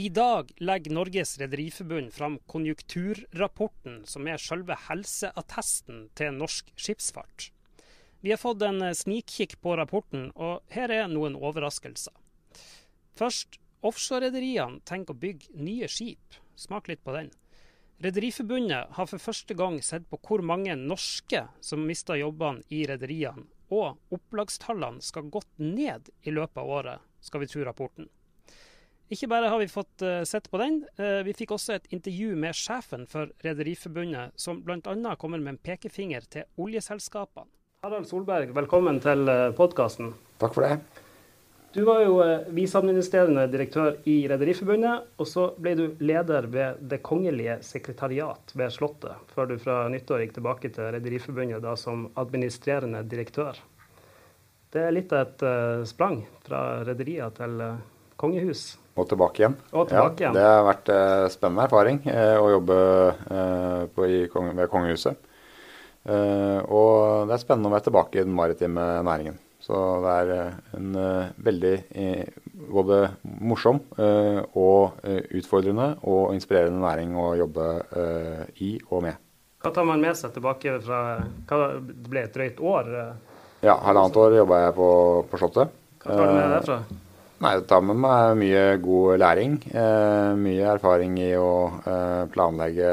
I dag legger Norges Rederiforbund fram konjunkturrapporten, som er selve helseattesten til norsk skipsfart. Vi har fått en snikkikk på rapporten, og her er noen overraskelser. Først, offshorerederiene tenker å bygge nye skip. Smak litt på den. Rederiforbundet har for første gang sett på hvor mange norske som mister jobbene i rederiene, og opplagstallene skal gått ned i løpet av året, skal vi tro rapporten. Ikke bare har vi fått uh, sett på den, uh, vi fikk også et intervju med sjefen for Rederiforbundet, som bl.a. kommer med en pekefinger til oljeselskapene. Harald Solberg, velkommen til uh, eh, podkasten. Takk for det. Du var jo viseadministrerende direktør i Rederiforbundet, og så ble du leder ved Det kongelige sekretariat ved Slottet, før du fra nyttår gikk tilbake til Rederiforbundet da som administrerende direktør. Det er litt av et sprang fra rederier til kongehus. Og tilbake igjen. Og tilbake igjen. Ja, det har vært eh, spennende erfaring eh, å jobbe eh, på, kong, ved kongehuset. og det er spennende å være tilbake i den maritime næringen. Så det er en veldig både morsom og utfordrende og inspirerende næring å jobbe i og med. Hva tar man med seg tilbake fra hva Det ble et drøyt år? Ja, halvannet år jobba jeg på, på Slottet. Hva tar du med deg derfra? Nei, Det tar med meg mye god læring. Eh, mye erfaring i å eh, planlegge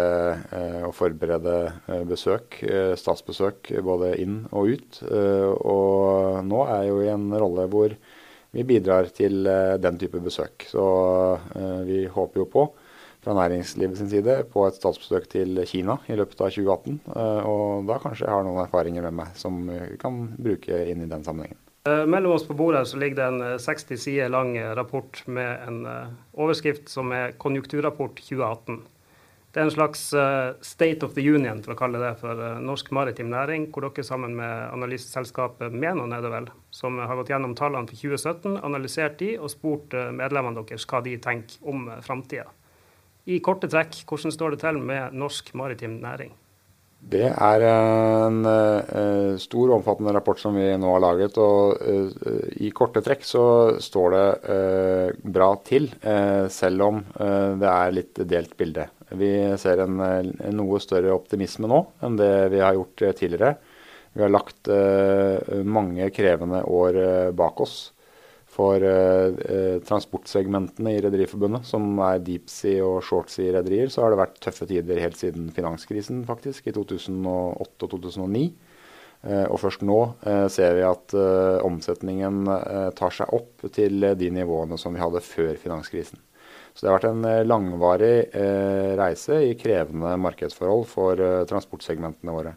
eh, og forberede eh, besøk, eh, statsbesøk både inn og ut. Eh, og nå er jeg jo i en rolle hvor vi bidrar til den type besøk. Så vi håper jo på, fra næringslivets side, på et statsbesøk til Kina i løpet av 2018. og da kanskje jeg har noen erfaringer med meg som vi kan bruke inn i den sammenhengen. Eh, mellom oss på bordet så ligger det en 60 eh, sider lang eh, rapport med en overskrift som er 'Konjunkturrapport 2018'. Det er en slags State of the Union, for å kalle det for norsk maritim næring, hvor dere sammen med analyseselskapet Menon er det vel, som har gått gjennom tallene for 2017, analysert de og spurt medlemmene deres hva de tenker om framtida. I korte trekk, hvordan står det til med norsk maritim næring? Det er en uh, stor og omfattende rapport som vi nå har laget. og uh, I korte trekk så står det uh, bra til, selv om det er litt delt bilde. Vi ser en, en, noe større optimisme nå enn det vi har gjort tidligere. Vi har lagt mange krevende år bak oss for eh, eh, transportsegmentene i Rederiforbundet, som er deepsea og shortsea-rederier, så har det vært tøffe tider helt siden finanskrisen, faktisk, i 2008 og 2009. Eh, og først nå eh, ser vi at eh, omsetningen eh, tar seg opp til de nivåene som vi hadde før finanskrisen. Så det har vært en langvarig reise i krevende markedsforhold for transportsegmentene våre.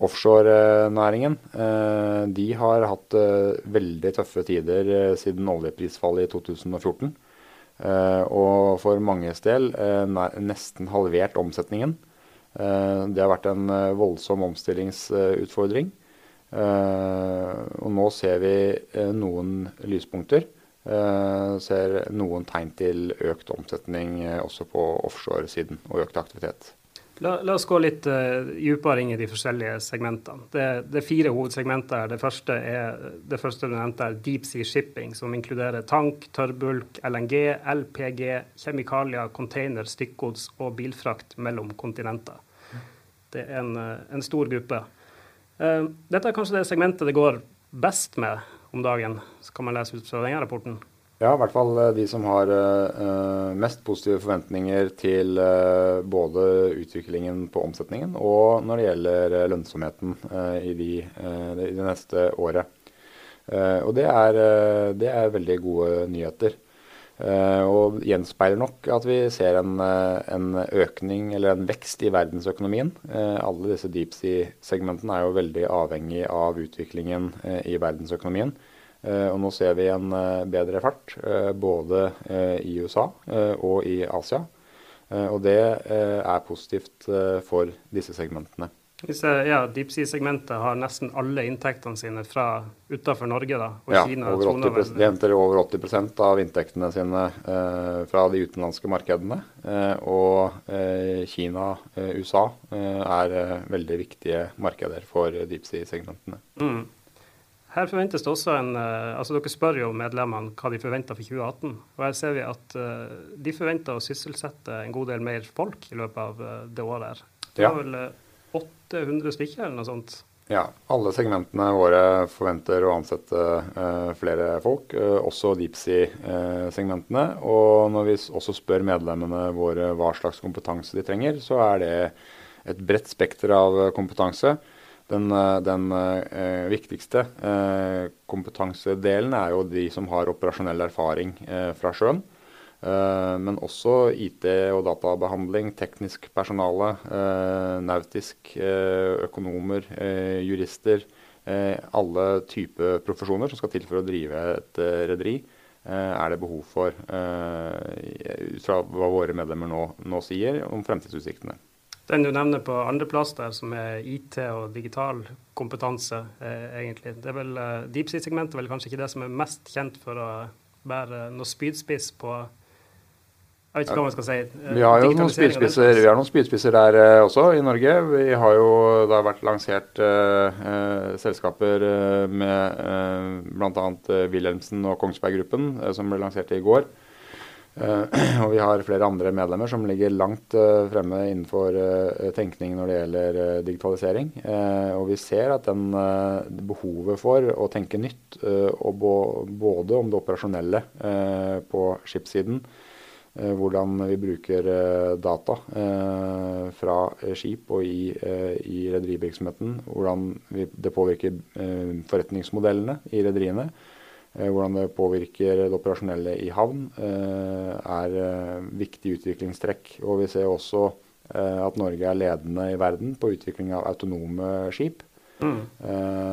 Offshorenæringen eh, de har hatt eh, veldig tøffe tider eh, siden oljeprisfallet i 2014. Og for manges del nesten halvert omsetningen. Det har vært en voldsom omstillingsutfordring. Og nå ser vi noen lyspunkter. Ser noen tegn til økt omsetning også på offshoresiden og økt aktivitet. La, la, oss gå litt uh, dypere inn i de forskjellige segmentene. Det, det er fire hovedsegmenter. Det første, er, det første du nevnte er deep sea shipping, som inkluderer tank, tørrbulk, LNG, LPG, kjemikalier, container, stykkgods og bilfrakt mellom kontinenter. Det er en, eh, en stor gruppe. Uh, dette er kanskje det segmentet det går best med om dagen, så kan man lese ut fra denne rapporten. Ja, i hvert fall eh, de som har uh, mest positive forventninger til uh, både utviklingen på omsetningen og når det gjelder lønnsomheten uh, i, de, i, det neste året. og det er, det er, veldig gode nyheter. og gjenspeiler nok at vi ser en, en, økning eller en vekst i verdensøkonomien. alle disse deep sea-segmentene er jo veldig avhengig av utviklingen i verdensøkonomien. Eh, og nå ser vi en eh, bedre fart eh, både i USA og i Asia. Og det er positivt for disse segmentene. Ja, Deep Sea-segmentet har nesten alle inntektene sine fra utenfor Norge. da, og ja, Kina. Over 80 de henter over 80 av inntektene sine eh, fra de utenlandske markedene. Eh, og eh, Kina, USA er veldig viktige markeder for Deep Sea-segmentene. Mm. Her forventes det også en uh, altså Dere spør jo medlemmene hva de forventer for 2018. og Her ser vi at uh, de forventer å sysselsette en god del mer folk i løpet av uh, det året. her. Det var vel 800 stykker eller noe sånt? Ja, alle segmentene våre forventer å ansette flere folk, også Deepsea-segmentene. og når vi også spør medlemmene våre hva slags kompetanse de trenger, så er det et bredt spekter av kompetanse. Den, eh, den eh, viktigste eh, kompetansedelen er jo de som har operasjonell erfaring eh, fra sjøen. Eh, men også IT- og databehandling, teknisk personale, eh, nautisk, økonomer, jurister. alle typer profesjoner som skal til for å drive et rederi, er det behov for, ut fra hva våre medlemmer nå, nå sier om fremtidsutsiktene. Den du nevner på andreplass der, som er IT og digital kompetanse, eh, egentlig. Det er vel, eh, Deepsea-segmentet er vel kanskje ikke det som er mest kjent for å være noe spydspiss på jeg vet ikke hva man skal si. Eh, vi har jo noen spydspisser, vi har noen spydspisser der eh, også i Norge. Vi har jo, Det har vært lansert eh, selskaper eh, med eh, bl.a. Wilhelmsen og Kongsberg Gruppen, eh, som ble lansert i går. Uh, og vi har flere andre medlemmer som ligger langt uh, fremme innenfor uh, tenkning når det gjelder digitalisering. og vi ser at den, behovet for å tenke nytt, både om det operasjonelle på skipssiden, hvordan vi bruker data fra skip og i, i rederivirksomheten, hvordan det påvirker forretningsmodellene i rederiene. Eh, hvordan det påvirker det operasjonelle i havn, eh, er viktige viktig utviklingstrekk. Og vi ser også at Norge er ledende i verden på utvikling av autonome skip. Mm.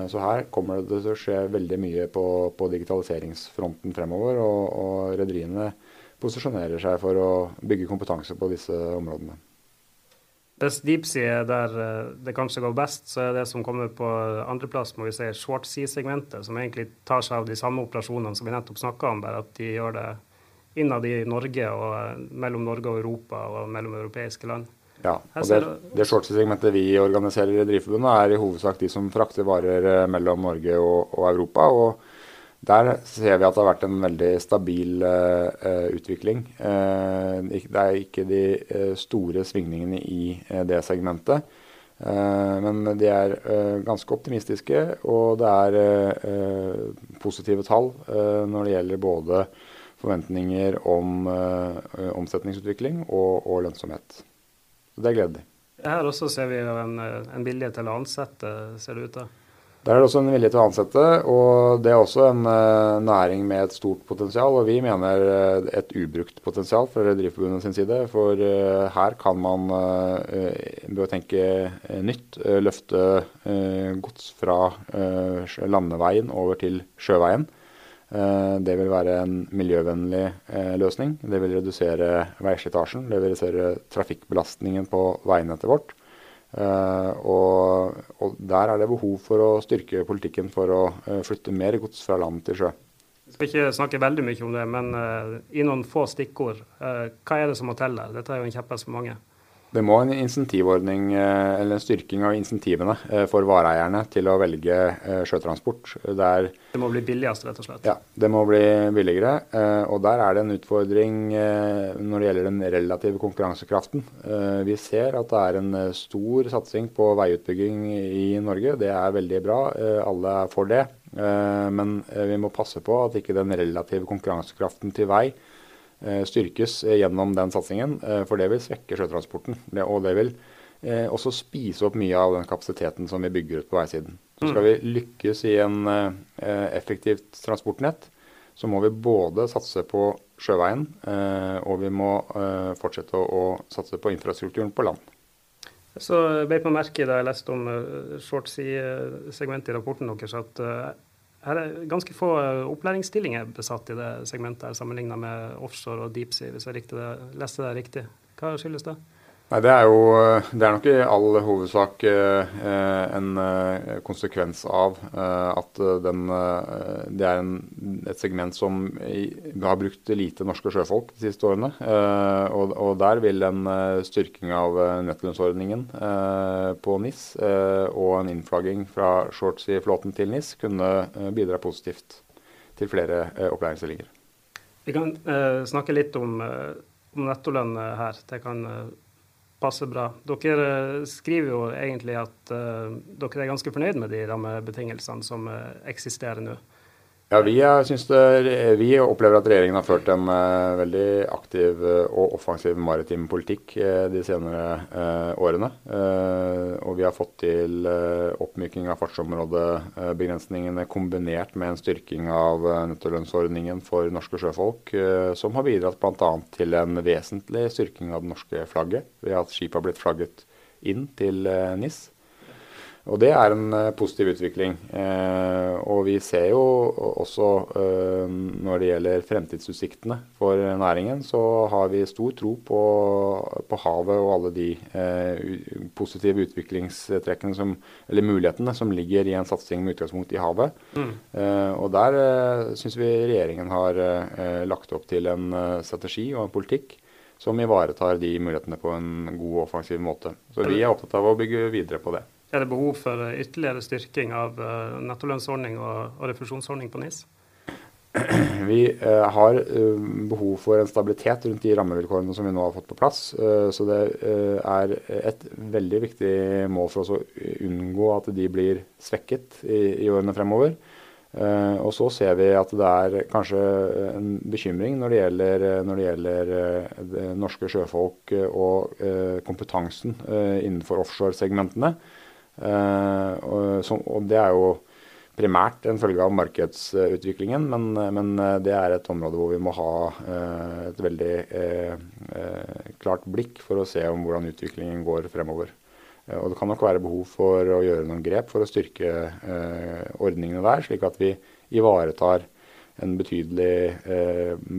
Så her kommer det til å skje veldig mye på, på digitaliseringsfronten fremover. Og, og rederiene posisjonerer seg for å bygge kompetanse på disse områdene. Hvis deepsea er der eh, det kanskje går best, så er det som kommer på andreplass, må vi si short sea-segmentet, som egentlig tar seg av de samme operasjonene som vi nettopp snakka om, bare at de gjør det innad i Norge og eh, mellom Norge og Europa og mellom europeiske land. Ja, og det, det shortsea-segmentet vi organiserer i Rederiforbundet, er i hovedsak de som frakter varer eh, mellom Norge og, og Europa. og der ser vi at det har vært en veldig stabil uh, utvikling. Uh, det er ikke de uh, store svingningene i det segmentet. men de er ganske optimistiske, og det er positive tall når det gjelder både forventninger om omsetningsutvikling og, og, lønnsomhet. Så det er gledelig. Her også ser vi en, en vilje til å ansette, ser det ut til. Der er det også en vilje til å ansette, og det er også en uh, næring med et stort potensial. Og vi mener uh, et ubrukt potensial fra Rederiforbundet sin side. For uh, her kan man ved å tenke nytt løfte gods fra landeveien over til sjøveien. Det vil være en miljøvennlig løsning. Det vil redusere veislitasjen. Det vil redusere trafikkbelastningen på veinettet vårt. Uh, og, og, der er det behov for å styrke politikken for å uh, flytte mer gods fra land til sjø. Jeg skal ikke snakke veldig mye om det, men uh, i noen få stikkord, hva er det som må til der? Dette er jo en kjepphest for mange. Det må en insentivordning eller en styrking av insentivene for vareeierne til å velge sjøtransport. Der, det må bli billigst, rett og slett? Ja, det må bli billigere. Og der er det en utfordring når det gjelder den relative konkurransekraften. Vi ser at det er en stor satsing på veiutbygging i Norge. Det er veldig bra. Alle er for det. Men vi må passe på at ikke den relative konkurransekraften til vei Eh, styrkes gjennom den satsingen, eh, for det vil svekke sjøtransporten. og det vil eh, også spise opp mye av den kapasiteten som vi bygger ut på veisiden. Så skal mm. vi lykkes i en effektivt transportnett, så må vi både satse på sjøveien, og vi må fortsette å satse på infrastrukturen på land. Så beit meg merke i da jeg leste om shortsea-segmentet i rapporten deres, at her er ganske få eh, opplæringsstillinger besatt i det segmentet her, sammenligna med offshore og deep sea, hvis jeg det, leste det riktig. Hva skyldes det? Nei, Det er jo det er nok i all hovedsak eh, en eh, konsekvens av eh, at den, det er en, et segment som har brukt lite norske sjøfolk de siste årene. Og, og der vil en styrking av nettolønnsordningen på NIS og en innflagging fra shorts i flåten til NIS kunne bidra positivt til flere opplæringsstillinger. Vi kan snakke litt om, om nettolønn her. Det kan passer bra. Dere eh, skriver jo egentlig at uh, dere er ganske fornøyd med de rammebetingelsene som uh, eksisterer nå. Ja, vi, det, vi, opplever at regjeringen har ført en uh, veldig aktiv og offensiv maritim politikk de senere årene. og vi har fått til oppmyking av fartsområdebegrensningene kombinert med en styrking av nettolønnsordningen for norske sjøfolk, som har bidratt bl.a. til en vesentlig styrking av det norske flagget ved at skip har blitt flagget inn til NIS. Og det er en uh, positiv utvikling. Uh, og vi ser jo også uh, når det gjelder fremtidsutsiktene for næringen, så har vi stor tro på, på havet og alle de positive utviklingstrekkene som, eller mulighetene som ligger i en satsing med utgangspunkt i havet. Mm. og der uh, syns vi regjeringen har lagt opp til en strategi og en politikk som ivaretar de mulighetene på en god og offensiv måte. Så vi er opptatt av å bygge videre på det. Er det behov for ytterligere styrking av eh, nettolønnsordning og, refusjonsordning på NIS? Vi eh, har eh, behov for en stabilitet rundt de rammevilkårene som vi nå har fått på plass. Så det er et veldig viktig mål for oss å unngå at de blir svekket i, årene fremover. Og så ser vi at det er kanskje en bekymring når det gjelder, når det gjelder det norske sjøfolk og kompetansen innenfor offshoresegmentene. Eh, og, og, det er jo primært en følge av markedsutviklingen, men, men, det er et område hvor vi må ha eh, et veldig eh, klart blikk for å se om hvordan utviklingen går fremover. Og Det kan nok være behov for å gjøre noen grep for å styrke ordningene der, slik at vi ivaretar en betydelig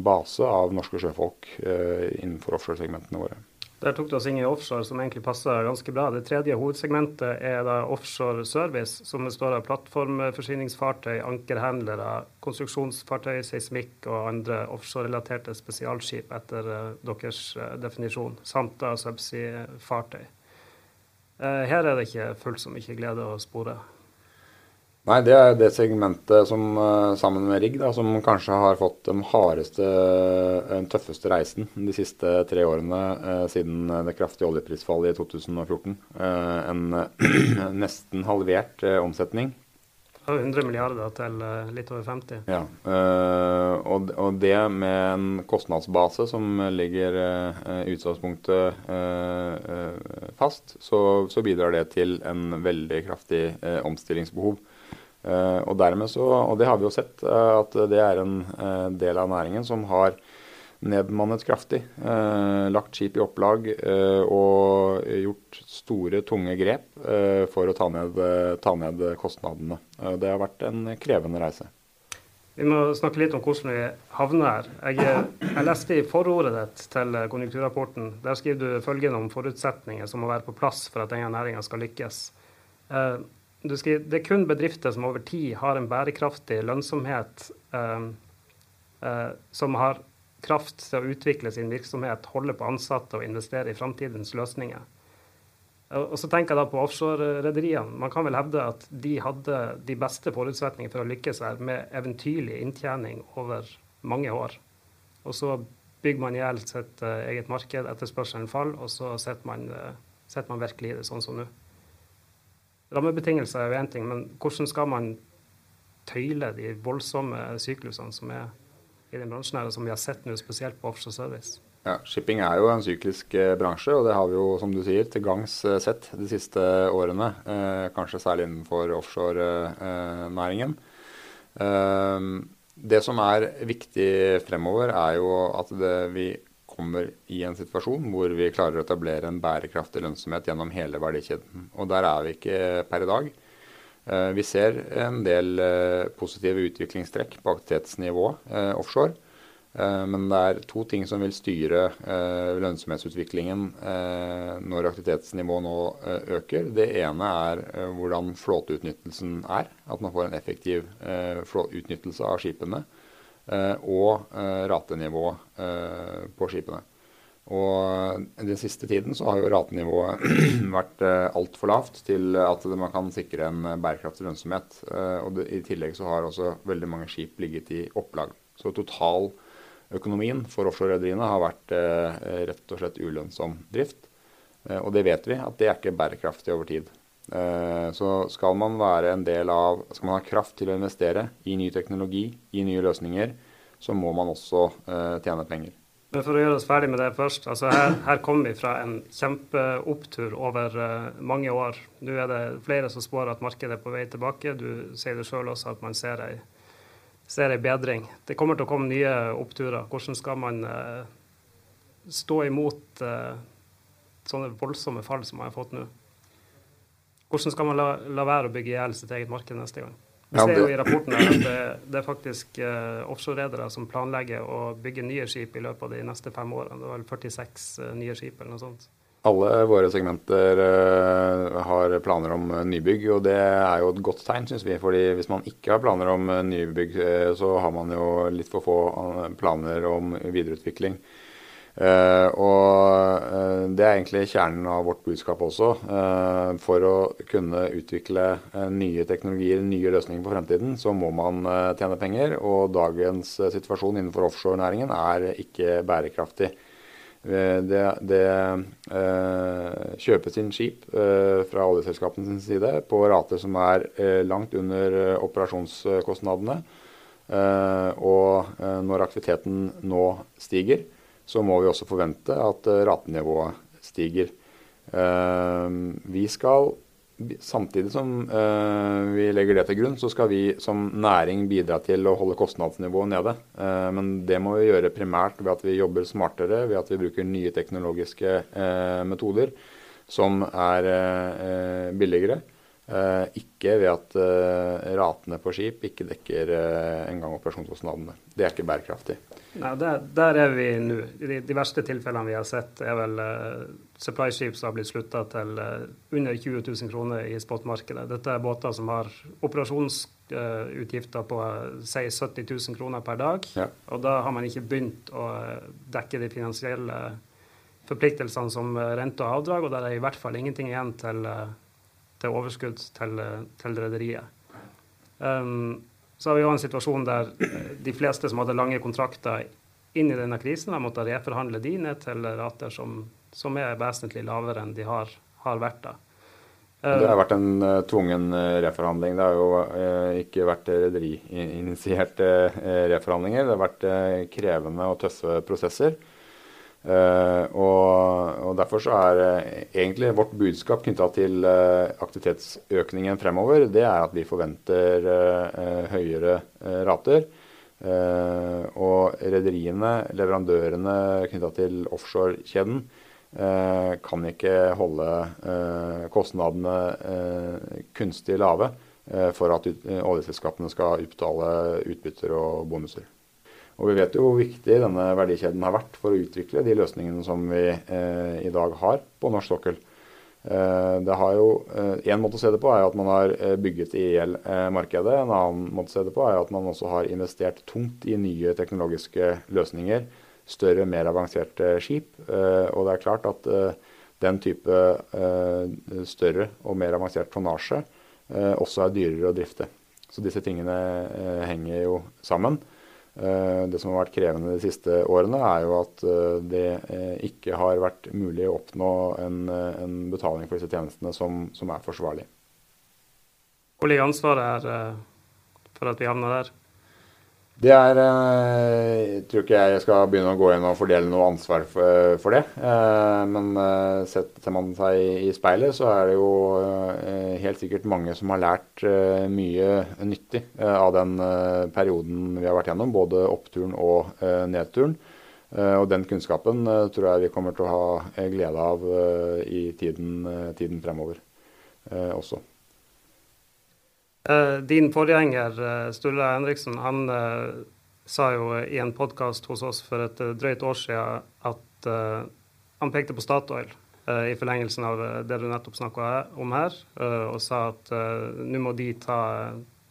base av norske sjøfolk innenfor offshoresegmentene våre. Der tok du oss inn i offshore, som egentlig passer ganske bra. Det tredje hovedsegmentet er da offshore service, som består av plattformforsyningsfartøy, ankerhandlere, konstruksjonsfartøy, seismikk og andre offshore-relaterte spesialskip etter uh, deres uh, definisjon, samt da subsea-fartøy. Uh, her er det ikke fullt så mye glede å spore. Nei, det er det segmentet som eh, sammen med rigg da, som kanskje har fått den hardeste, den tøffeste reisen de siste tre årene eh, siden det kraftige oljeprisfallet i 2014. Eh, en nesten halvert eh, omsetning. 100 milliarder til eh, litt over 50. Ja, eh, og, og, det med en kostnadsbase som ligger i utgangspunktet fast, så, så, bidrar det til en veldig kraftig omstillingsbehov. Eh, og dermed så, og det har vi jo sett, eh, at det er en eh, del av næringen som har nedmannet kraftig. lagt skip i opplag og gjort store, tunge grep for å ta ned, ta ned kostnadene. det har vært en krevende reise. Vi må snakke litt om hvordan vi havner her. Jeg, jeg, leste i forordet ditt til konjunkturrapporten. Der skriver du følgende om forutsetninger som må være på plass for at denne næringa skal lykkes. Skriver, det er kun bedrifter som over tid har en bærekraftig lønnsomhet, eh, eh, som har kraft til å utvikle sin virksomhet, holde på ansatte og investere i framtidens løsninger. Og så tenker jeg da på offshore-rederiene. Man kan vel hevde at de hadde de beste forutsetningene for å lykkes her, med eventyrlig inntjening over mange år. Og så bygger man i hjel sitt uh, eget marked, etterspørselen faller, og så setter man, uh, man virkelig i det sånn som nå. Rammebetingelser er jo én ting, men hvordan skal man tøyle de voldsomme syklusene som er i den bransjen her, og som vi har sett nå, spesielt på offshore service? Ja, Shipping er jo en syklisk eh, bransje, og det har vi jo som du sier, til gangs eh, sett de siste årene. Eh, kanskje særlig innenfor offshorenæringen. Eh, eh, det som er viktig fremover, er jo at det, vi kommer i en situasjon hvor vi klarer å etablere en bærekraftig lønnsomhet gjennom hele verdikjeden. Og der er vi ikke per i dag. Eh, vi ser en del eh, positive utviklingstrekk på aktivitetsnivå eh, offshore. Men det er to ting som vil styre lønnsomhetsutviklingen når aktivitetsnivået nå øker. Det ene er hvordan flåteutnyttelsen er. At man får en effektiv utnyttelse av skipene. Og ratenivået på skipene. Og Den siste tiden så har jo ratenivået vært eh, altfor lavt til at man kan sikre en bærekraftig lønnsomhet. Eh, og I tillegg så har også veldig mange skip ligget i opplag. Så totaløkonomien for offshorerederiene har vært eh, rett og slett ulønnsom drift. Eh, og det vet vi at det er ikke bærekraftig over tid. Eh, så skal man være en del av, skal man ha kraft til å investere i ny teknologi, i nye løsninger, så må man også eh, tjene penger. Men for å gjøre oss ferdig med det først. altså Her, her kommer vi fra en kjempeopptur over uh, mange år. Nå er det flere som spår at markedet er på vei tilbake. Du sier det sjøl også at man ser ei, ser ei, bedring. Det kommer til å komme nye oppturer. Hvordan skal man stå imot sånne voldsomme fall som man har fått nå? Hvordan skal man la, la være å bygge i hjel sitt eget marked neste gang? Vi ser jo i rapporten at det, det er faktisk uh, offshoreredere som planlegger å bygge nye skip i løpet av de neste fem årene. Det var vel 46 uh, nye skip eller noe sånt. Alle våre segmenter uh, har planer om nybygg, og det er jo et godt tegn, syns vi. fordi hvis man ikke har planer om nybygg, så har man jo litt for få planer om videreutvikling. Uh, og uh, Det er egentlig kjernen av vårt budskap også. Uh, for å kunne utvikle nye teknologier, nye løsninger på fremtiden, så må man tjene penger. Og dagens situasjon innenfor offshorenæringen er ikke bærekraftig. Det, det kjøpes inn skip fra oljeselskapenes side på rater som er langt under operasjonskostnadene. og når aktiviteten nå stiger, så må vi også forvente at eh, ratenivået stiger. Eh, vi skal, Samtidig som eh, vi legger det til grunn, så skal vi som næring bidra til å holde kostnadsnivået nede. Men det må vi gjøre primært ved at vi jobber smartere, ved at vi bruker nye teknologiske metoder som er billigere. Ikke ved at ratene på skip ikke dekker engang operasjonskostnadene. Det er ikke bærekraftig. Nei, der, der, er vi nå. De, de, verste tilfellene vi har sett, er vel supply ships som har blitt slutta til under 20 000 kroner i spotmarkedet. Dette er båter som har operasjonsutgifter på si 70 000 kroner per dag. Ja. Og da har man ikke begynt å dekke de finansielle forpliktelsene som rente og avdrag, og der er i hvert fall ingenting igjen til, til overskudd til, til rederiet. Um, så har vi jo en situasjon der eh, de fleste som hadde lange kontrakter inn i denne krisen, har måttet reforhandle de ned til rater som, som er vesentlig lavere enn de har, har vært da. Det har vært en uh, tvungen uh, reforhandling. Det har jo uh, ikke vært rederiinitierte reforhandlinger. Det har vært krevende og tøffe prosesser. Uh, og, og, Derfor så er uh, egentlig vårt budskap knytta til uh, aktivitetsøkningen fremover, det er at vi forventer høyere rater. og rederiene, leverandørene knytta til offshorekjeden, kan ikke holde kostnadene kunstig lave for at oljeselskapene skal utbetale utbytter og bonuser. Og vi vet jo hvor viktig denne verdikjeden har vært for å utvikle de løsningene som vi eh, i dag har på norsk sokkel. Eh, det har jo, eh, En måte å se det på er at man har eh, bygget i hjel markedet. En annen måte å se det på er at man også har investert tungt i nye teknologiske løsninger. Større, mer avanserte skip. Og det er klart at den type større og mer avansert tonnasje også er dyrere å drifte. Så disse tingene henger jo sammen. Eh, det som har vært krevende de siste årene, er jo at eh, det eh, ikke har vært mulig å oppnå en, en betaling for disse tjenestene som, som er forsvarlig. Hvor ligger ansvaret her for at vi havna der? Det er eh, Jeg tror ikke jeg skal begynne å gå inn og fordele noe ansvar for, det. Eh, men eh, setter man seg i speilet, så er det jo helt sikkert mange som har lært mye nyttig av den perioden vi har vært gjennom. Både oppturen og nedturen. Og den kunnskapen tror jeg vi kommer til å ha glede av i tiden, tiden fremover også. Eh, din forgjenger, eh, Sturla Henriksen, han eh, sa jo i en podkast hos oss for et drøyt år siden at han pekte på Statoil i forlengelsen av det du nettopp snakka om her, og sa at nå må de ta,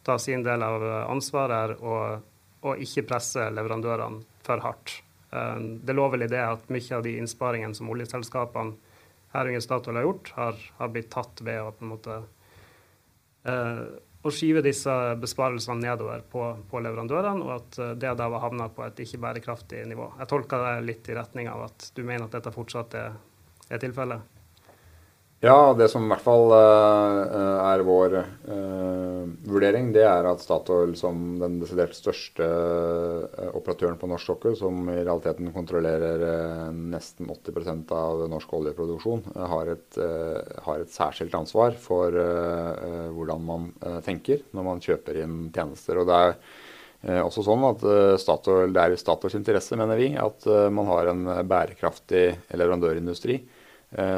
ta, sin del av ansvaret her og, og, ikke presse leverandørene for hardt. det lå vel i det at mye av de innsparingene som oljeselskapene herunder Statoil har gjort, har, har, blitt tatt ved å på en måte å skyve disse besparelsene nedover på, på, leverandørene, og at eh, det da var havna på et ikke bærekraftig nivå. Jeg tolker det litt i retning av at du mener at dette fortsatt er, er tilfellet? Ja, det som i hvert fall uh, er vår uh, vurdering, det er at Statoil som den desidert største operatøren på norsk sokkel, som i realiteten kontrollerer nesten 80% av norsk oljeproduksjon, har et, har, et, særskilt ansvar for hvordan man tenker når man kjøper inn tjenester. Og det er også sånn at Statoil, Det er i Statoils interesse, mener vi, at man har en bærekraftig leverandørindustri Eh,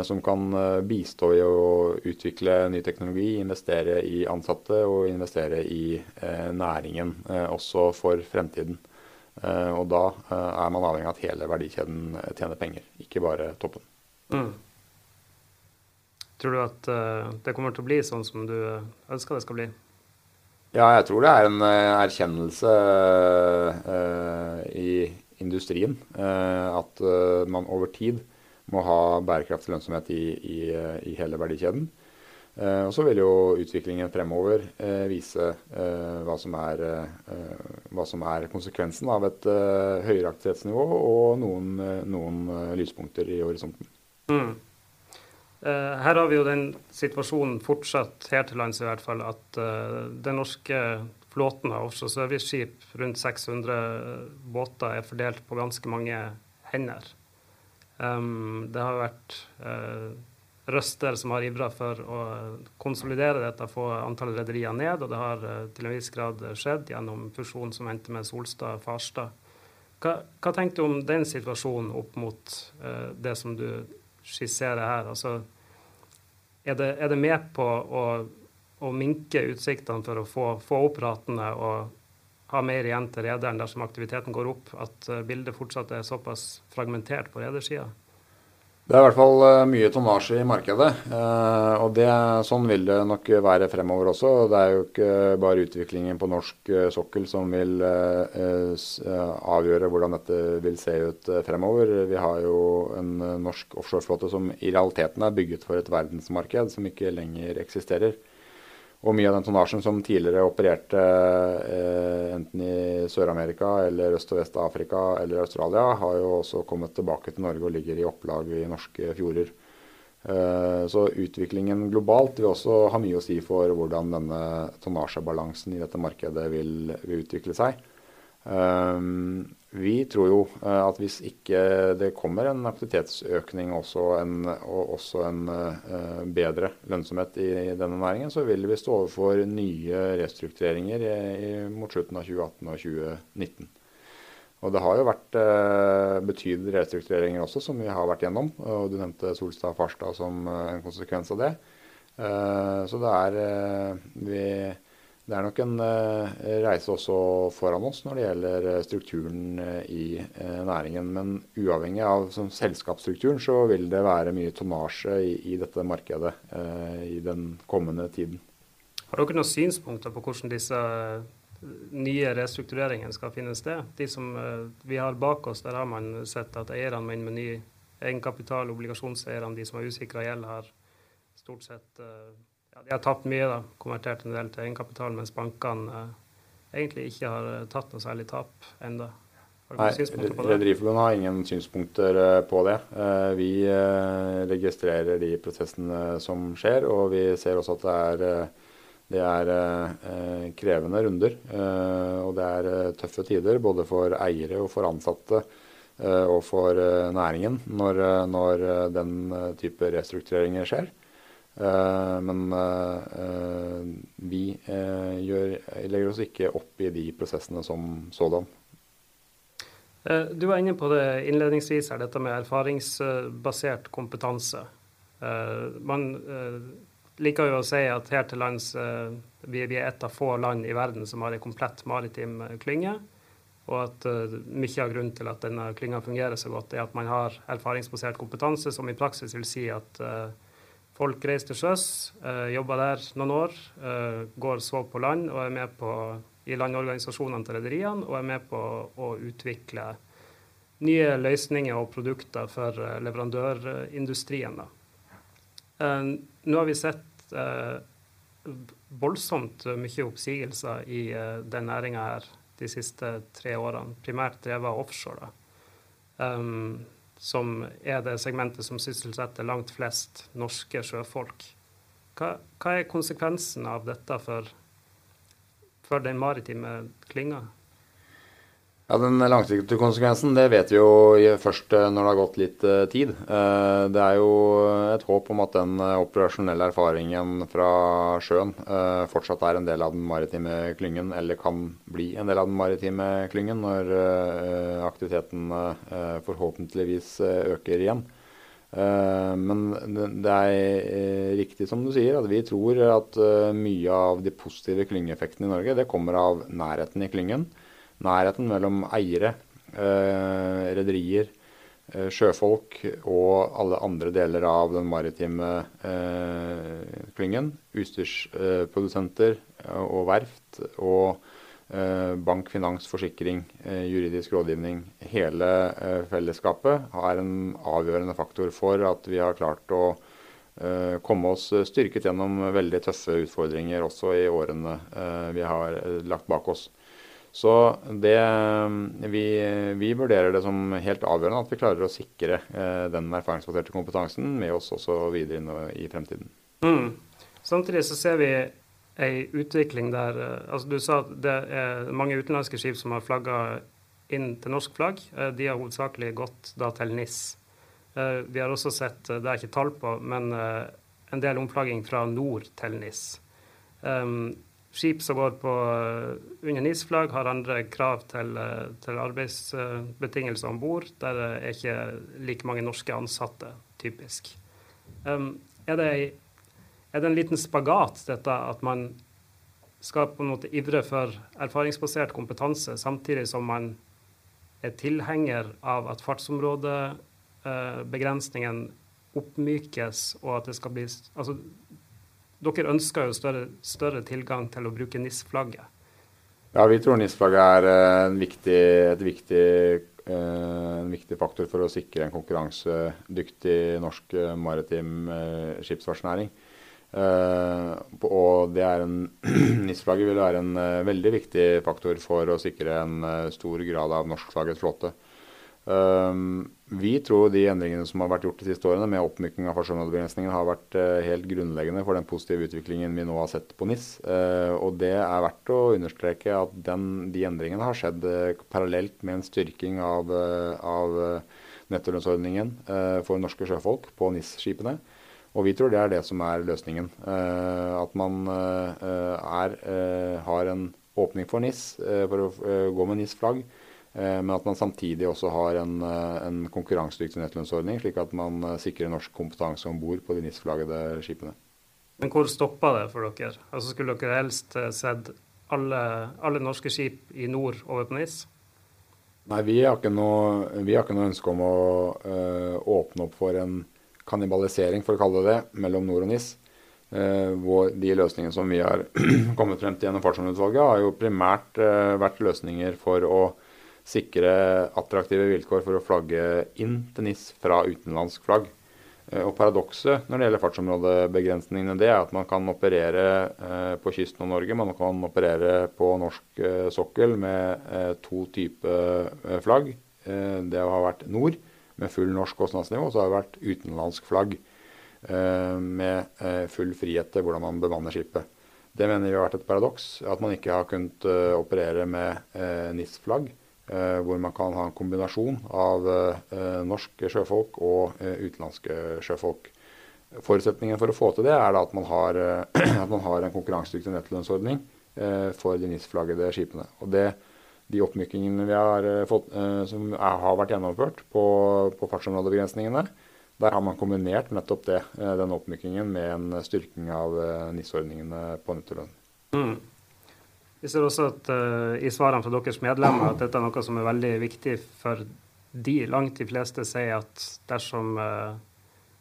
som kan eh, bistå i å utvikle ny teknologi, investere i ansatte og investere i eh, næringen også for fremtiden. Og da er man avhengig av at hele verdikjeden tjener penger, ikke bare toppen. Mm. Tror du at det kommer til å bli sånn som du ønsker det skal bli? Ja, jeg tror det er en erkjennelse i industrien at man over tid må ha bærekraftig lønnsomhet i, i, i hele verdikjeden. Eh, og Så vil jo utviklingen fremover eh, vise eh, hva, som er, eh, hva, som er, konsekvensen av et eh, høyere aktivitetsnivå og noen, eh, noen lyspunkter i horisonten. Mm. her har vi jo den situasjonen fortsatt her til lands i hvert fall, at den norske flåten av offshore serviceskip, rundt 600 båter, er fordelt på ganske mange hender. Um, det har vært uh, røster som har ivra for å konsolidere dette, få antallet rederier ned, og det har uh, til en viss grad skjedd gjennom fusjonen som endte med Solstad og Farstad. Hva, hva tenker du om den situasjonen opp mot uh, det som du skisserer her? Altså, er, det, er det med på å, å minke utsiktene for å få, få opp ratene og ha mer igjen til rederen dersom aktiviteten går opp, at eh, bildet fortsatt er såpass fragmentert på redersida? Det er i hvert fall eh, mye tonnasje i markedet. Eh, og det, Sånn vil det nok være fremover også. Det er jo ikke bare utviklingen på norsk sokkel som vil avgjøre hvordan dette vil se ut fremover. Vi har jo en norsk offshoreflåte som i realiteten er bygget for et verdensmarked som ikke lenger eksisterer. Og mye av den tonnasjen som tidligere opererte eh, enten i Sør-Amerika eller Øst- og Vest-Afrika eller Australia, har jo også kommet tilbake til Norge og ligger i opplag i norske fjorder. Eh, så utviklingen globalt vil også ha mye å si for hvordan denne tonnasjebalansen i dette markedet vil, vil utvikle seg. Um, vi tror jo uh, at hvis ikke det kommer en aktivitetsøkning også en, og også en uh, bedre lønnsomhet i, denne næringen, så vil vi stå overfor nye restruktureringer mot slutten av 2018 og 2019. Og det har jo vært uh, betydelige restruktureringer også, som vi har vært gjennom. og Du nevnte Solstad og Farstad som en konsekvens av det. så det er vi det er nok en uh, reise også foran oss når det gjelder eh, strukturen uh, i næringen. Men uavhengig av selskapsstrukturen så vil det være mye tonnasje i, i dette markedet i den kommende tiden. Har dere noen synspunkter på hvordan disse nye restruktureringene skal finne sted? De som vi har bak oss, der har man sett at eierne må inn med ny egenkapital. Obligasjonseierne, de som har usikra gjeld, har stort sett ja, de har tapt mye, da, konvertert en del til egenkapital, mens bankene eh, egentlig ikke har eh, tatt noe særlig tap ennå. Nei, Rederiforbundet har ingen synspunkter eh, på det. Eh, vi registrerer de prosessene som skjer, og vi ser også at det er, det er krevende runder. Og det er tøffe tider både for eiere og for ansatte og for næringen når, når den type restruktureringer skjer. Eh, men eh, vi eh, gjør, legger oss ikke opp i de prosessene som sådan. Du var inne på det innledningsvis her, dette med erfaringsbasert kompetanse. Man liker jo å si at her til lands vi er et av få land i verden som har en komplett maritim klynge. og at mye av grunnen til at denne klynga fungerer så godt, er at man har erfaringsbasert kompetanse, som i praksis vil si at folk reiser til sjøs, uh, jobber der noen år, går så på land og er med på i landorganisasjonene til rederiene, og er med på å utvikle nye løsninger og produkter for leverandørindustrien. Nå har vi sett voldsomt mye oppsigelser i den næringa her de siste tre årene, primært drevet offshore. Um, som er det segmentet som sysselsetter langt flest norske sjøfolk. Hva, hva er konsekvensen av dette for, for den maritime klynga? Ja, Den langsiktige konsekvensen det vet vi jo først eh, når det har gått litt eh, tid. Eh, det er jo et håp om at den operasjonelle erfaringen fra sjøen fortsatt er en del av den maritime klyngen, eller kan bli en del av den maritime klyngen når aktiviteten forhåpentligvis øker igjen. Men det er riktig som du sier, at vi tror at mye av de positive klyngeeffektene i Norge det kommer av nærheten i klyngen nærheten mellom eiere, eh, rederier, eh, sjøfolk og alle andre deler av den maritime eh, klyngen. Utstyrsprodusenter eh, og verft og eh, bank, finans, forsikring, eh, juridisk rådgivning. Hele fellesskapet har en avgjørende faktor for at vi har klart å komme oss styrket gjennom veldig tøffe utfordringer også i årene vi har lagt bak oss. Så det, vi, vi, vurderer det som helt avgjørende at vi klarer å sikre eh, den erfaringsbaserte kompetansen med oss også videre inn i fremtiden. Mm. Samtidig så ser vi ei utvikling der eh, altså Du sa at det er mange utenlandske skip som har flagga inn til norsk flagg. Eh, de har hovedsakelig gått da til NIS. Eh, vi har også sett, det er ikke tall på, men en del omflagging fra nord til NIS. Skip som går på eh, under NIS-flagg, har andre krav til, eh, til arbeidsbetingelser om bord. Der er ikke like mange norske ansatte, typisk. Um, er, det, er, det, en liten spagat, dette at man skal på en måte ivre for erfaringsbasert kompetanse, samtidig som man er tilhenger av at fartsområdebegrensningen oppmykes, og at det skal bli altså, dere ønsker jo større, større tilgang til å bruke NIS-flagget. Ja, vi tror NIS-flagget er eh, viktig, viktig, eh, en viktig faktor for å sikre en konkurransedyktig norsk eh, maritim skipsfartsnæring. Og NIS-flagget vil være en veldig viktig faktor for å sikre en stor grad av norskflagget flåte. Um, vi tror de endringene som har vært gjort de siste årene med oppmyking av fartsområdebegrensningen har vært uh, helt grunnleggende for den positive utviklingen vi nå har sett på NIS. Uh, og det er verdt å understreke at den, de endringene har skjedd uh, parallelt med en styrking av, av nettolønnsordningen for norske sjøfolk på NIS-skipene. Og vi tror det er det som er løsningen. at man er, har en åpning for NIS, for å gå med NIS-flagg Eh, men at man samtidig også har en, eh, en konkurransedyktig nettlønnsordning, slik at man eh, sikrer norsk kompetanse om bord på de NIS-flaggede skipene. Men hvor stoppa det for dere? Altså Skulle dere helst sett alle, alle, norske skip i nord over på NIS? Nei, vi har ikke noe, har ikke noe ønske om å øh, åpne opp for en kannibalisering, for å kalle det det, mellom nord og NIS. Hvor de løsningene som vi har kommet frem til gjennom fartsområdeutvalget, har jo primært vært løsninger for å sikre attraktive vilkår for å flagge inn til NIS fra utenlandsk flagg. Eh, og Paradokset når det gjelder fartsområdebegrensningene, det er at man kan operere eh, på kysten av Norge. Man kan operere på norsk eh, sokkel med to typer flagg. Det har vært nord med full norsk kostnadsnivå, og så har det vært utenlandsk flagg med full frihet til hvordan man bemanner skipet. Det mener vi har vært et paradoks, at man ikke har kunnet operere med NIS-flagg. Eh, hvor man kan ha en kombinasjon av eh, norske sjøfolk og eh, utenlandske sjøfolk. Forutsetningen for å få til det er at man har, at man har en konkurransedyktig nettlønnsordning for de NIS-flaggede skipene. Og det, De oppmykningene vi har fått, som har vært gjennomført på, på fartsområdebegrensningene, der har man kombinert nettopp det, den oppmykningen med en styrking av NIS-ordningene på nettolønn. Mm. Vi ser også at uh, i svarene fra deres medlemmer at dette er noe som er veldig viktig for de. Langt de fleste sier at dersom uh,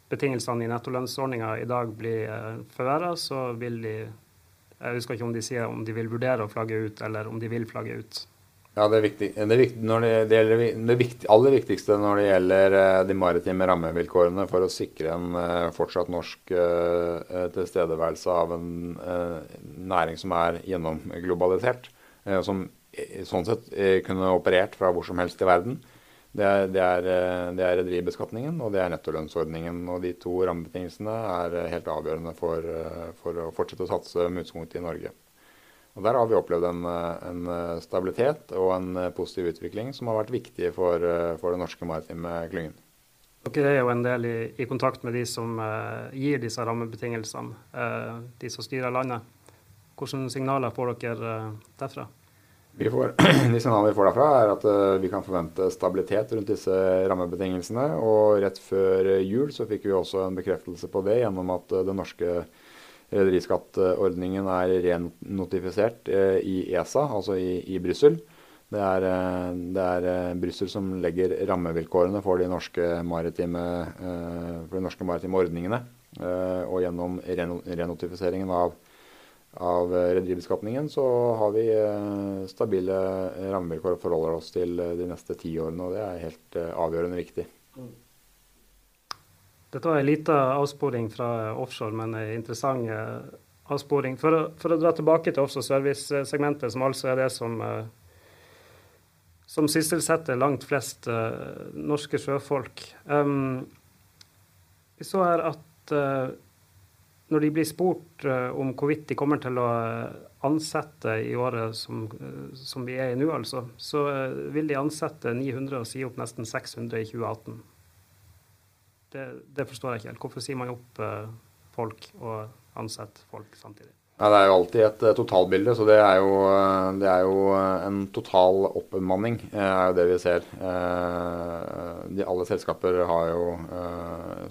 betingelsene i nettolønnsordninga i dag blir uh, forverra, så vil de Jeg husker ikke om de sier om de vil vurdere å flagge ut, eller om de vil flagge ut. Ja, Det, viktig, det, viktig, det, gjelder, det viktig, aller viktigste når det gjelder de maritime rammevilkårene for å sikre en fortsatt norsk tilstedeværelse av en næring som er gjennomglobalisert, som sånn sett kunne operert fra hvor som helst i verden, det er, det det er rederibeskatningen og det er nettolønnsordningen. Og de to rammebetingelsene er helt avgjørende for, for å fortsette å satse med utgangspunkt i Norge. Og Der har vi opplevd en, en, stabilitet og en positiv utvikling som har vært viktig for, for den norske maritime klyngen. Dere er jo en del i, i kontakt med de som uh, gir disse rammebetingelsene, uh, de som styrer landet. Hvilke signaler får dere uh, derfra? Vi får, de signalene vi får derfra, er at vi kan forvente stabilitet rundt disse rammebetingelsene. Og rett før jul så fikk vi også en bekreftelse på det gjennom at det norske rederiskatteordningen er renotifisert uh, i ESA, altså i, i Brussel. Det er, det er Brussel som legger rammevilkårene for de norske maritime, for de norske maritime ordningene. Og gjennom renotifiseringen av av eh, rederibeskatningen, så har vi eh, stabile rammevilkår og forholder oss til eh, de neste ti årene. Og det er helt avgjørende viktig. Dette var en liten avsporing fra offshore, men en interessant avsporing. For å, for å dra tilbake til offshore service-segmentet, som altså er det som, som sysselsetter langt flest norske sjøfolk. Um, vi så her at når de blir spurt uh, om hvorvidt de kommer til å eh, ansette i året som, uh, som vi er i nå, altså, så uh, vil de ansette 900 og si opp nesten 600 i 2018. Det, det forstår jeg ikke helt. Hvorfor sier man opp folk og ansetter folk samtidig? Ja, Det er jo alltid et uh, totalbilde, så det er, jo, uh, det er, jo, en total oppbemanning. Uh, er jo det vi ser. de Alle selskaper har jo,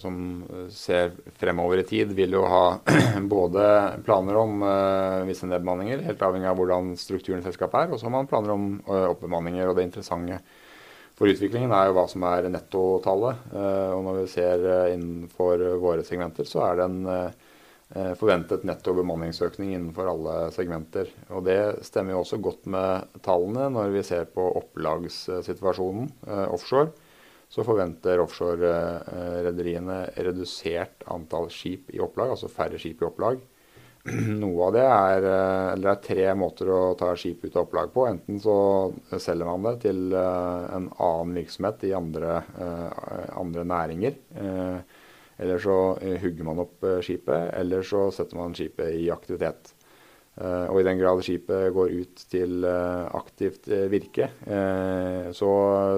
som ser fremover i tid, vil jo ha både planer om visse nedbemanninger, helt avhengig av hvordan strukturen i selskapet er, og så har man planer om oppbemanninger. og Det interessante for utviklingen er jo hva som er nettotallet. og Når vi ser innenfor våre segmenter, så er det en Eh, forventet netto bemanningsøkning innenfor alle segmenter. Og Det stemmer jo også godt med tallene når vi ser på opplagssituasjonen eh, offshore. Så forventer offshore-rederiene redusert antall skip i opplag, altså færre skip i opplag. Noe av det er, Eller det er tre måter å ta skip ut av opplag på. Enten så selger man det til en annen virksomhet i andre, andre næringer. Eller så eh, hugger man opp eh, skipet, eller så setter man skipet i aktivitet. Eh, og i den grad skipet går ut til aktivt virke, så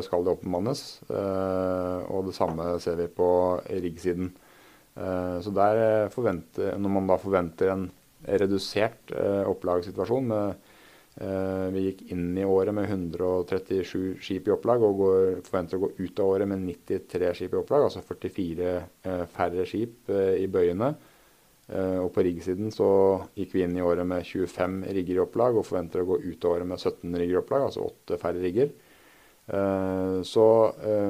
skal det oppbemannes. Og det samme ser vi på riggsiden. Så der forventer, når man da forventer en redusert opplagssituasjon med Eh, vi gikk inn i året med 137 skip i opplag og går, forventer å gå ut av året med 93 skip i opplag, altså 44 eh, færre skip eh, i bøyene. Og på riggsiden så gikk vi inn i året med 25 rigger i opplag og forventer å gå ut av året med 17 rigger i opplag, altså 8 færre rigger. Så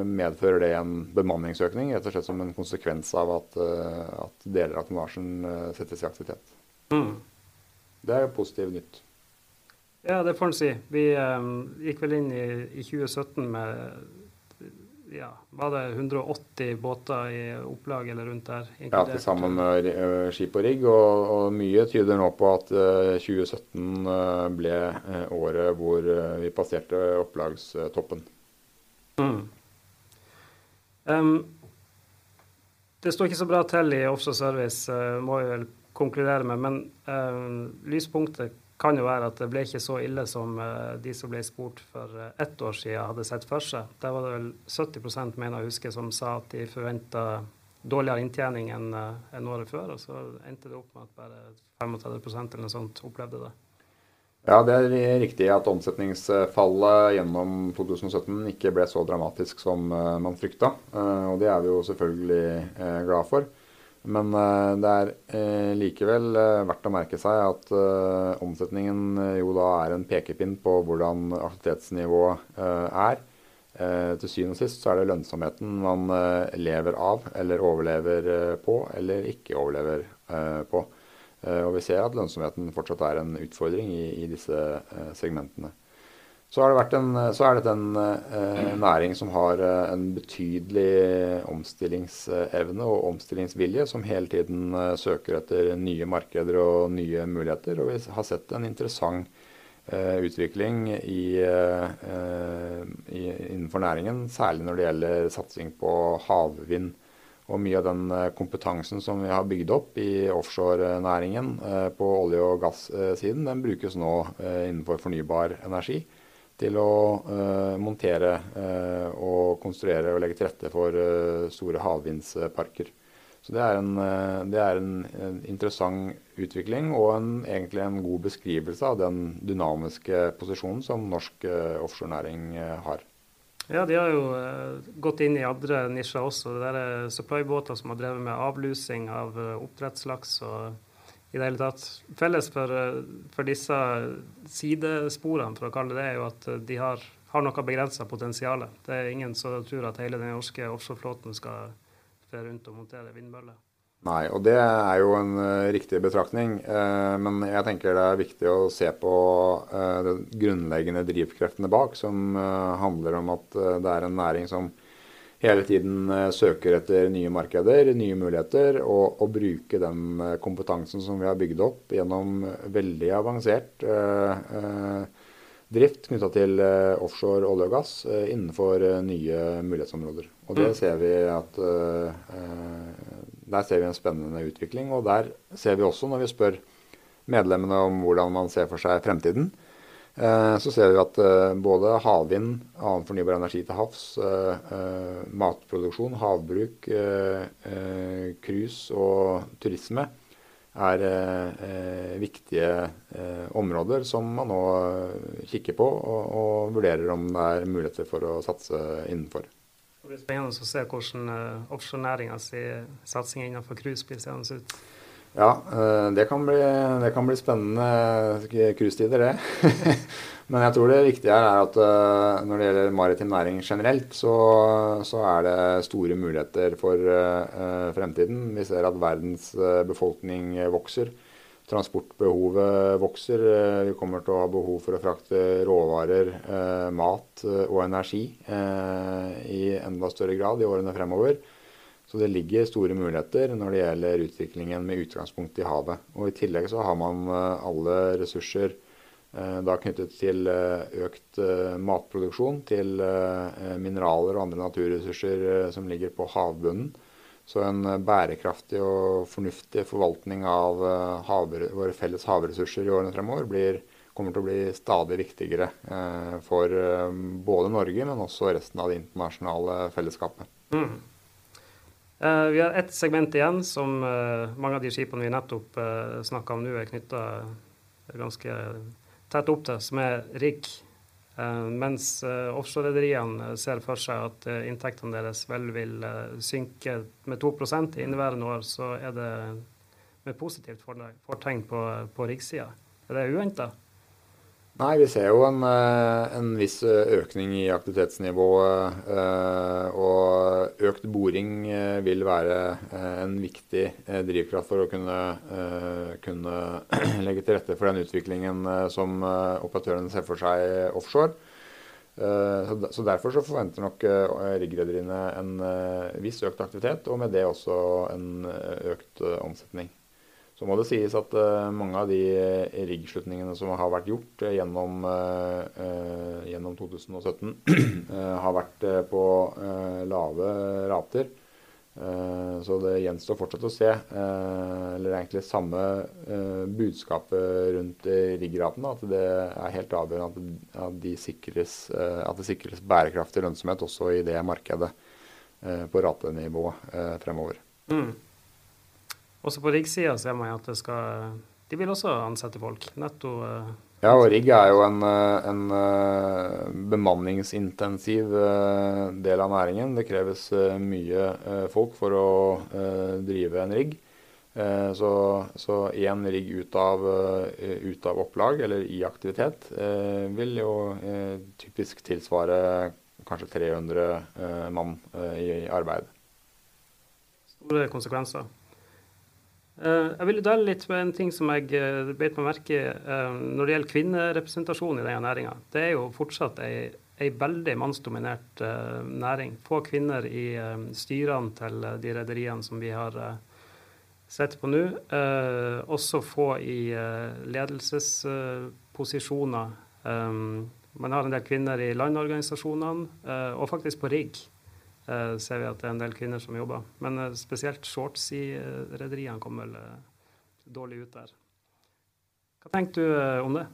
medfører det en bemanningsøkning, rett og slett som en konsekvens av at, at deler av tonnasjen settes i aktivitet. Mm. Det er jo positivt nytt. Ja, det får en si. Vi gikk vel inn i, i 2017 med ja, var det 180 båter i opplag eller rundt der? Ja, til sammen med uh, skip og rigg. Og, og, mye tyder nå på at uh, 2017 uh, ble året hvor vi passerte opplagstoppen. Mm. Um, det står ikke så bra til i offshore service, må jeg vel konkludere med. Men um, lyspunktet kan jo være at det ble ikke så ille som uh, de som ble spurt for uh, ett år siden, hadde sett for seg. Der var det vel 70% mener jeg husker, som sa at de forventa dårligere inntjening enn uh, en året før. Og så endte det opp med at bare 35% eller noe sånt opplevde det. Ja, det er riktig at omsetningsfallet gjennom 2017 ikke ble så dramatisk som man frykta. Og det er vi jo selvfølgelig glad for. Men det er likevel verdt å merke seg at omsetningen jo da er en pekepinn på hvordan aktivitetsnivået er. Til syvende og sist så er det lønnsomheten man lever av, eller overlever på, eller ikke overlever på. Og vi ser at lønnsomheten fortsatt er en utfordring i, i disse segmentene. Så, en, så, er dette en eh, næring som har eh, en betydelig omstillingsevne og omstillingsvilje, som hele tiden eh, søker etter nye markeder og nye muligheter. Og vi har sett en interessant eh, utvikling i, eh, i, innenfor næringen, særlig når det gjelder satsing på havvind. Og mye av den eh, kompetansen som vi har bygd opp i offshorenæringen på olje- og gassiden, den brukes nå innenfor fornybar energi til å uh, montere uh, og konstruere og legge til rette for uh, store havvindsparker. Så Det er, en, det er en, en, interessant utvikling og en, egentlig en god beskrivelse av den dynamiske posisjonen som norsk offshorenæring har. Ja, de har jo gått inn i andre nisjer også. Det er supply-båter som har drevet med avlusing av oppdrettslaks. og i det hele tatt. Felles for, eh, for, disse sidesporene, for å kalle det det, er jo at de har, har noe begrensa potensial. Det er ingen som tror at hele den norske offshoreflåten skal fære rundt og montere vindmøller. Nei, og det er jo en uh, riktig betraktning. Uh, men jeg tenker det er viktig å se på uh, de grunnleggende drivkreftene bak, som handler om at det er en næring som hele tiden eh, søker etter nye markeder, nye muligheter, og, og bruke den eh, kompetansen som vi har bygd opp gjennom veldig avansert eh, eh drift knytta til eh, offshore olje og gass eh, innenfor nye mulighetsområder. Og det mm. ser vi at Der ser vi en spennende utvikling. Og der ser vi også, når vi spør medlemmene om hvordan man ser for seg fremtiden, Eh, så ser vi at eh, både havvind, annen fornybar energi til havs, eh, matproduksjon, havbruk, cruise og turisme er viktige områder som man nå kikker på og vurderer om det er muligheter for å satse innenfor. Det blir spennende å se hvordan offshorenæringas satsing innenfor cruise blir seende ut. Ja, eh, det kan bli, det kan bli spennende cruisetider, det. Men jeg tror det viktige er at eh, når det gjelder maritim næring generelt, så, så er det store muligheter for fremtiden. Vi ser at verdens befolkning vokser. Transportbehovet vokser. Vi kommer til å ha behov for å frakte råvarer, mat og energi i enda større grad i årene fremover. Så det ligger store muligheter når det gjelder utviklingen med utgangspunkt i havet. Og I tillegg så har man eh, alle ressurser eh, da knyttet til eh, økt matproduksjon, til mineraler og andre naturressurser som ligger på havbunnen. Så en bærekraftig og fornuftig forvaltning av haver, våre felles havressurser i årene fremover blir, kommer til å bli stadig viktigere for både Norge, men også resten av det internasjonale fellesskapet. Mm. Uh, vi har ett segment igjen som uh, mange av de skipene vi nettopp uh, eh, snakka om nå, er knytta ganske tett opp til, som er rigg. Mens uh, offshorerederiene ser for seg at inntektene deres vel vil synke med 2 i inneværende år, så er det med positivt fortegn på, på riggsida. Er det uventa? Nei, vi ser jo en, eh, en, viss eh, økning i aktivitetsnivået. Eh, og økt boring vil være en viktig drivkraft for å kunne, kunne legge til rette for den utviklingen som operatørene ser for seg offshore. Så Derfor så forventer nok riggrederiene en viss økt aktivitet, og med det også en økt omsetning. Så må det sies at uh, mange av de eh, riggslutningene som har vært gjort uh, gjennom, gjennom, 2017, har vært på lave rater. så det gjenstår fortsatt å se. eller egentlig samme budskapet rundt riggratene. At det er helt avgjørende at, de sikres, at det sikres bærekraftig lønnsomhet også i det markedet på ratenivå fremover. Mm. Også på riggsida ser man at det skal De vil også ansette folk. Netto uh, Ja, og rigg er jo en, en bemanningsintensiv del av næringen. Det kreves mye folk for å drive en rigg. Eh, så én rigg ut av, eh, ut av, opplag eller i aktivitet eh, vil jo typisk tilsvare kanskje 300 mann i arbeid. Store konsekvenser. Jeg vil dele litt med en ting som jeg beit meg merke i når det gjelder kvinnerepresentasjon i denne næringa. Det er jo fortsatt ei, ei veldig mannsdominert næring. Få kvinner i styrene til de rederiene som vi har sett på nå. Eh, også få i eh, ledelsesposisjoner. Man har en del kvinner i landorganisasjonene, eh, og faktisk på rigg eh, ser vi at det er en del kvinner som jobber. Men eh, spesielt i rederiene kommer vel eh, dårlig ut der. Hva tenker du om det?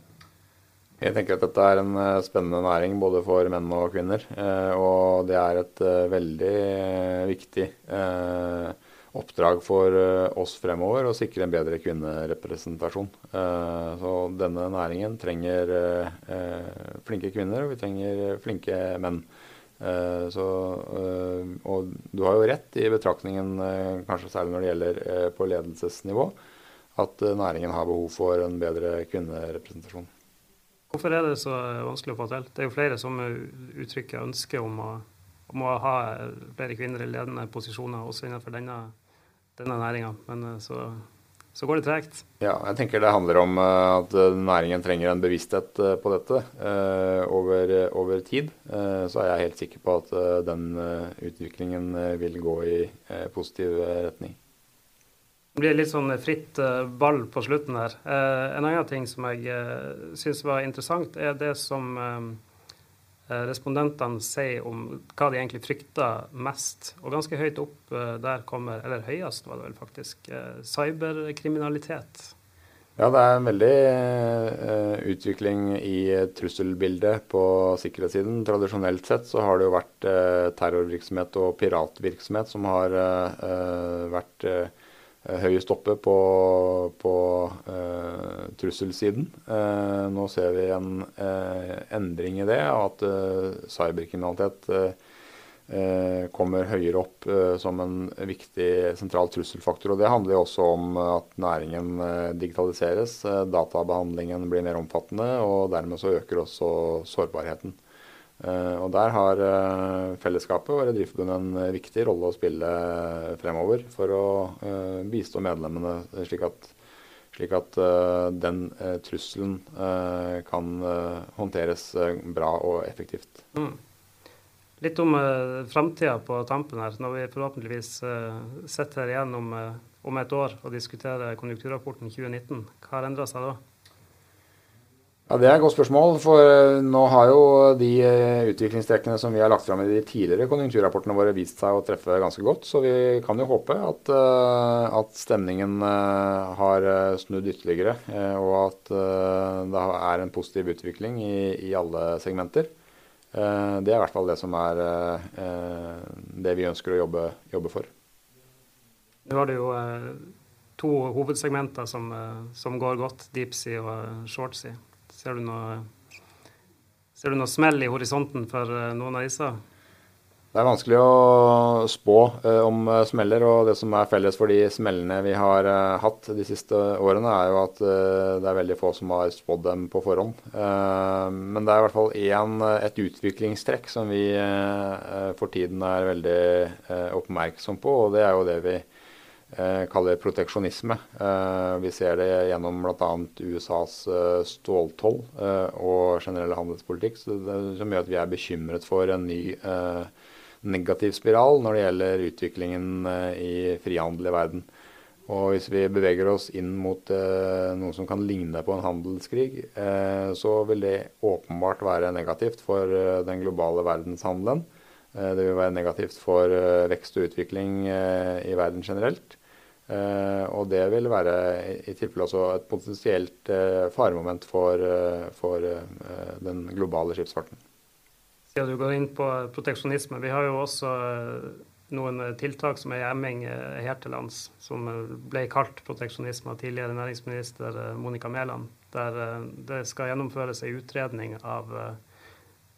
Jeg tenker at dette er en spennende næring både for menn og kvinner. og det er et veldig viktig eh, oppdrag for eh, oss fremover å sikre en bedre kvinnerepresentasjon. Eh, så denne næringen trenger eh, flinke kvinner, og vi trenger flinke menn. Så, og du har jo rett i betraktningen, kanskje særlig når det gjelder på ledelsesnivå, at næringen har behov for en bedre kvinnerepresentasjon. Hvorfor er det så vanskelig å få til? Det er jo flere som uttrykker ønske om å, om å ha flere kvinner i ledende posisjoner også innenfor denne denne næringa. Men eh, så, så, går det tregt. Ja, jeg tenker det handler om eh, at eh, næringen trenger en bevissthet på dette over, over tid. Så er jeg helt sikker på at den utviklingen vil gå i positiv retning. Det blir litt sånn fritt ball på slutten her. En annen ting som jeg syns var interessant, er det som Eh, respondentene sier om hva de egentlig frykter mest. Og ganske høyt opp eh, der kommer, eller høyest var det vel faktisk, eh, cyberkriminalitet. Ja, det er en veldig uh, utvikling i trusselbildet på sikkerhetssiden. Tradisjonelt sett så har det jo vært uh, terrorvirksomhet og piratvirksomhet som har uh, vært Eh, høyest oppe på, på eh, trusselsiden. Eh, nå ser vi en eh, endring i det, at cyberkriminalitet kommer høyere opp som en viktig sentral trusselfaktor. og Det handler jo også om at næringen digitaliseres, databehandlingen blir mer omfattende, og dermed så øker også sårbarheten. Uh, og Der har uh, fellesskapet og Rederiforbundet en uh, viktig rolle å spille fremover for å bistå medlemmene, slik at, slik at den trusselen kan håndteres bra og effektivt. Mm. Litt om uh, framtida på tampen her. Når vi forhåpentligvis sitter her igjen om, om et år og diskuterer konjunkturrapporten 2019, hva har endra seg da? Ja, Det er et godt spørsmål. For eh, nå har jo de eh, utviklingstrekkene som vi har lagt fram i de tidligere konjunkturrapportene våre vist seg å treffe ganske godt. Så vi kan jo håpe at, eh, at stemningen har snudd ytterligere. Og at det er en positiv utvikling i, i alle segmenter. Det er i hvert fall det som er det vi ønsker å jobbe, jobbe for. Nå har det jo to hovedsegmenter som, som går godt, deepsea og shortsea. Ser du noe, ser du noe smell i horisonten for eh, noen av disse? Det er vanskelig å spå eh, om eh, smeller, og det som er felles for de smellene vi har eh, hatt de siste årene, er jo at eh, det er veldig få som har spådd dem på forhånd. Eh, men det er i hvert fall en, et utviklingstrekk som vi for tiden er veldig oppmerksom på, og det er jo det vi kaller proteksjonisme. Eh, vi ser det gjennom bl.a. USAs eh, ståltoll eh, og generelle handelspolitikk, som gjør at vi er bekymret for en ny eh, negativ spiral når det gjelder utviklingen eh, i frihandel i verden. Og hvis vi beveger oss inn mot eh, noe som kan ligne på en handelskrig, eh, så vil det åpenbart være negativt for eh, den globale verdenshandelen. Eh, det vil være negativt for eh, vekst og utvikling eh, i verden generelt. Og det vil være i tilfelle også et potensielt faremoment for, for den globale skipsfarten. Siden du går inn på proteksjonisme, vi har jo også noen tiltak som er hjemming emming her til lands, som ble kalt proteksjonisme av tidligere næringsminister Monica Mæland, der det skal gjennomføres en utredning av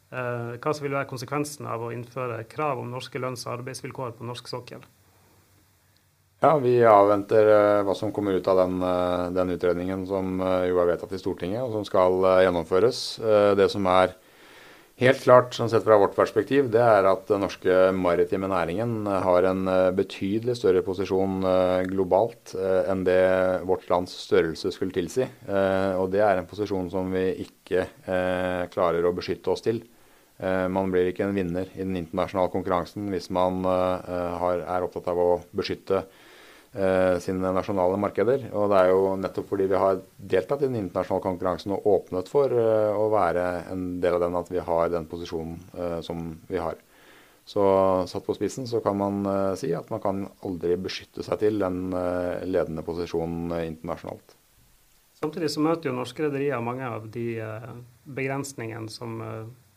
hva som vil være konsekvensen av å innføre krav om norske lønns- og arbeidsvilkår på norsk sokkel. Ja, Vi avventer uh, hva som kommer ut av den, uh, den utredningen som jo er vedtatt i Stortinget, og som skal gjennomføres. det som er helt klart, sånn sett fra vårt perspektiv, det er at den norske maritime næringen har en betydelig større posisjon globalt enn det vårt lands størrelse skulle tilsi. og det er en posisjon som vi ikke klarer å beskytte oss til. Man blir ikke en vinner i den internasjonale konkurransen hvis man er opptatt av å beskytte Eh, sine nasjonale markeder. Og det er jo nettopp fordi vi har deltatt i den internasjonale konkurransen og åpnet for å være en del av den, at vi har den posisjonen som vi har. Så satt på spissen så kan man si at man kan aldri beskytte seg til den ledende posisjonen internasjonalt. Samtidig så møter jo norske rederier mange av de begrensningene som,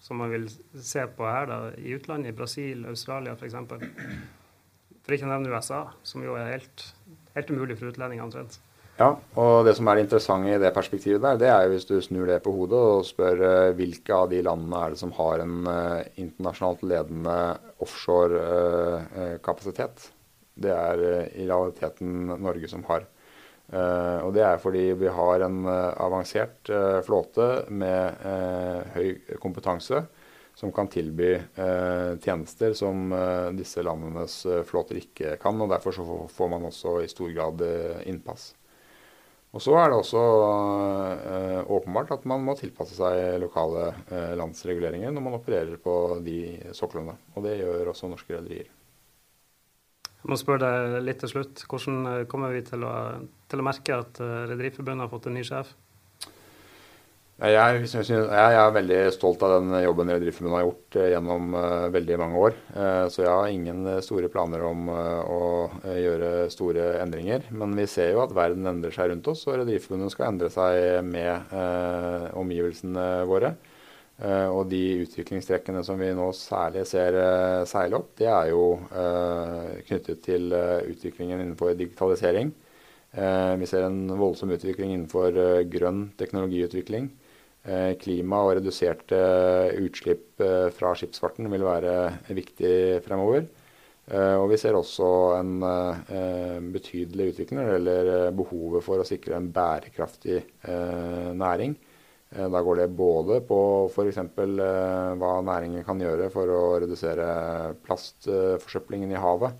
som, man vil se på her da, i utlandet, i Brasil, Australia f.eks. For ikke å nevne USA, som jo er helt, helt umulig for utlendinger omtrent. Ja, og det som er det interessante i det perspektivet der, det er jo hvis du snur det på hodet og spør uh, hvilke av de landene er det som har en uh, internasjonalt ledende offshore-kapasitet. Uh, det er i realiteten Norge som har. Og det er fordi vi har en avansert flåte med høy kompetanse som kan tilby eh, tjenester som eh, disse landenes eh, flåter ikke kan. og Derfor så får man også i stor grad eh, innpass. Og Så er det også eh, åpenbart at man må tilpasse seg lokale eh, landsreguleringer når man opererer på de soklene. Og det gjør også norske rederier. Jeg må spørre deg litt til slutt. Hvordan kommer vi til å, til å merke at Rederiforbundet har fått en ny sjef? Jeg, synes, jeg, er veldig stolt av den jobben Rederiforbundet har gjort eh, gjennom veldig mange år. Så jeg har ingen store planer om å gjøre store endringer. Men vi ser jo at verden endrer seg rundt oss, og Rederiforbundet skal endre seg med omgivelsene våre. Og de utviklingstrekkene som vi nå særlig ser seile opp, det er jo knyttet til utviklingen innenfor digitalisering. vi ser en voldsom utvikling innenfor grønn teknologiutvikling. Eh, klima og reduserte utslipp eh, fra skipsfarten vil være viktig fremover. Eh, og vi ser også en betydelig utvikling når det gjelder behovet for å sikre en bærekraftig næring. Da går det både på f.eks. hva næringen kan gjøre for å redusere plastforsøplingen i havet.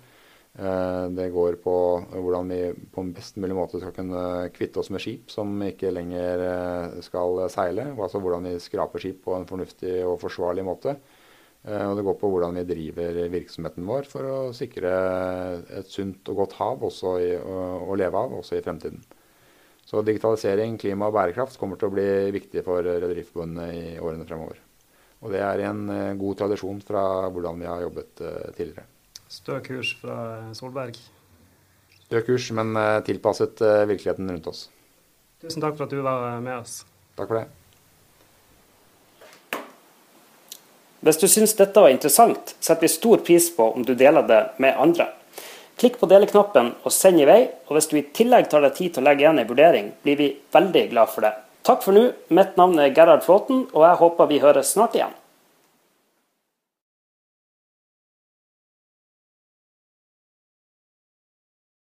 Eh, det går på hvordan vi på en best mulig måte skal kunne kvitte oss med skip som ikke lenger eh, skal seile. Altså hvordan vi skraper skip på en fornuftig og forsvarlig måte. Eh, og det går på hvordan vi driver virksomheten vår for å sikre et sunt og godt hav i, å leve av også i fremtiden. Så digitalisering, klima og bærekraft kommer til å bli viktig for Rederiforbundet i årene fremover. Og det er en god tradisjon fra hvordan vi har jobbet tidligere. Stø kurs fra Solberg. Stø kurs, men eh, tilpasset eh, virkeligheten rundt oss. Tusen takk for at du var med oss. Takk for det. Hvis du syns dette var interessant, setter vi stor pris på om du deler det med andre. Klikk på deleknappen og send i vei, og hvis du i tillegg tar deg tid til å legge igjen en vurdering, blir vi veldig glad for det. Takk for nå. Mitt navn er Gerhard Flåten, og jeg håper vi høres snart igjen.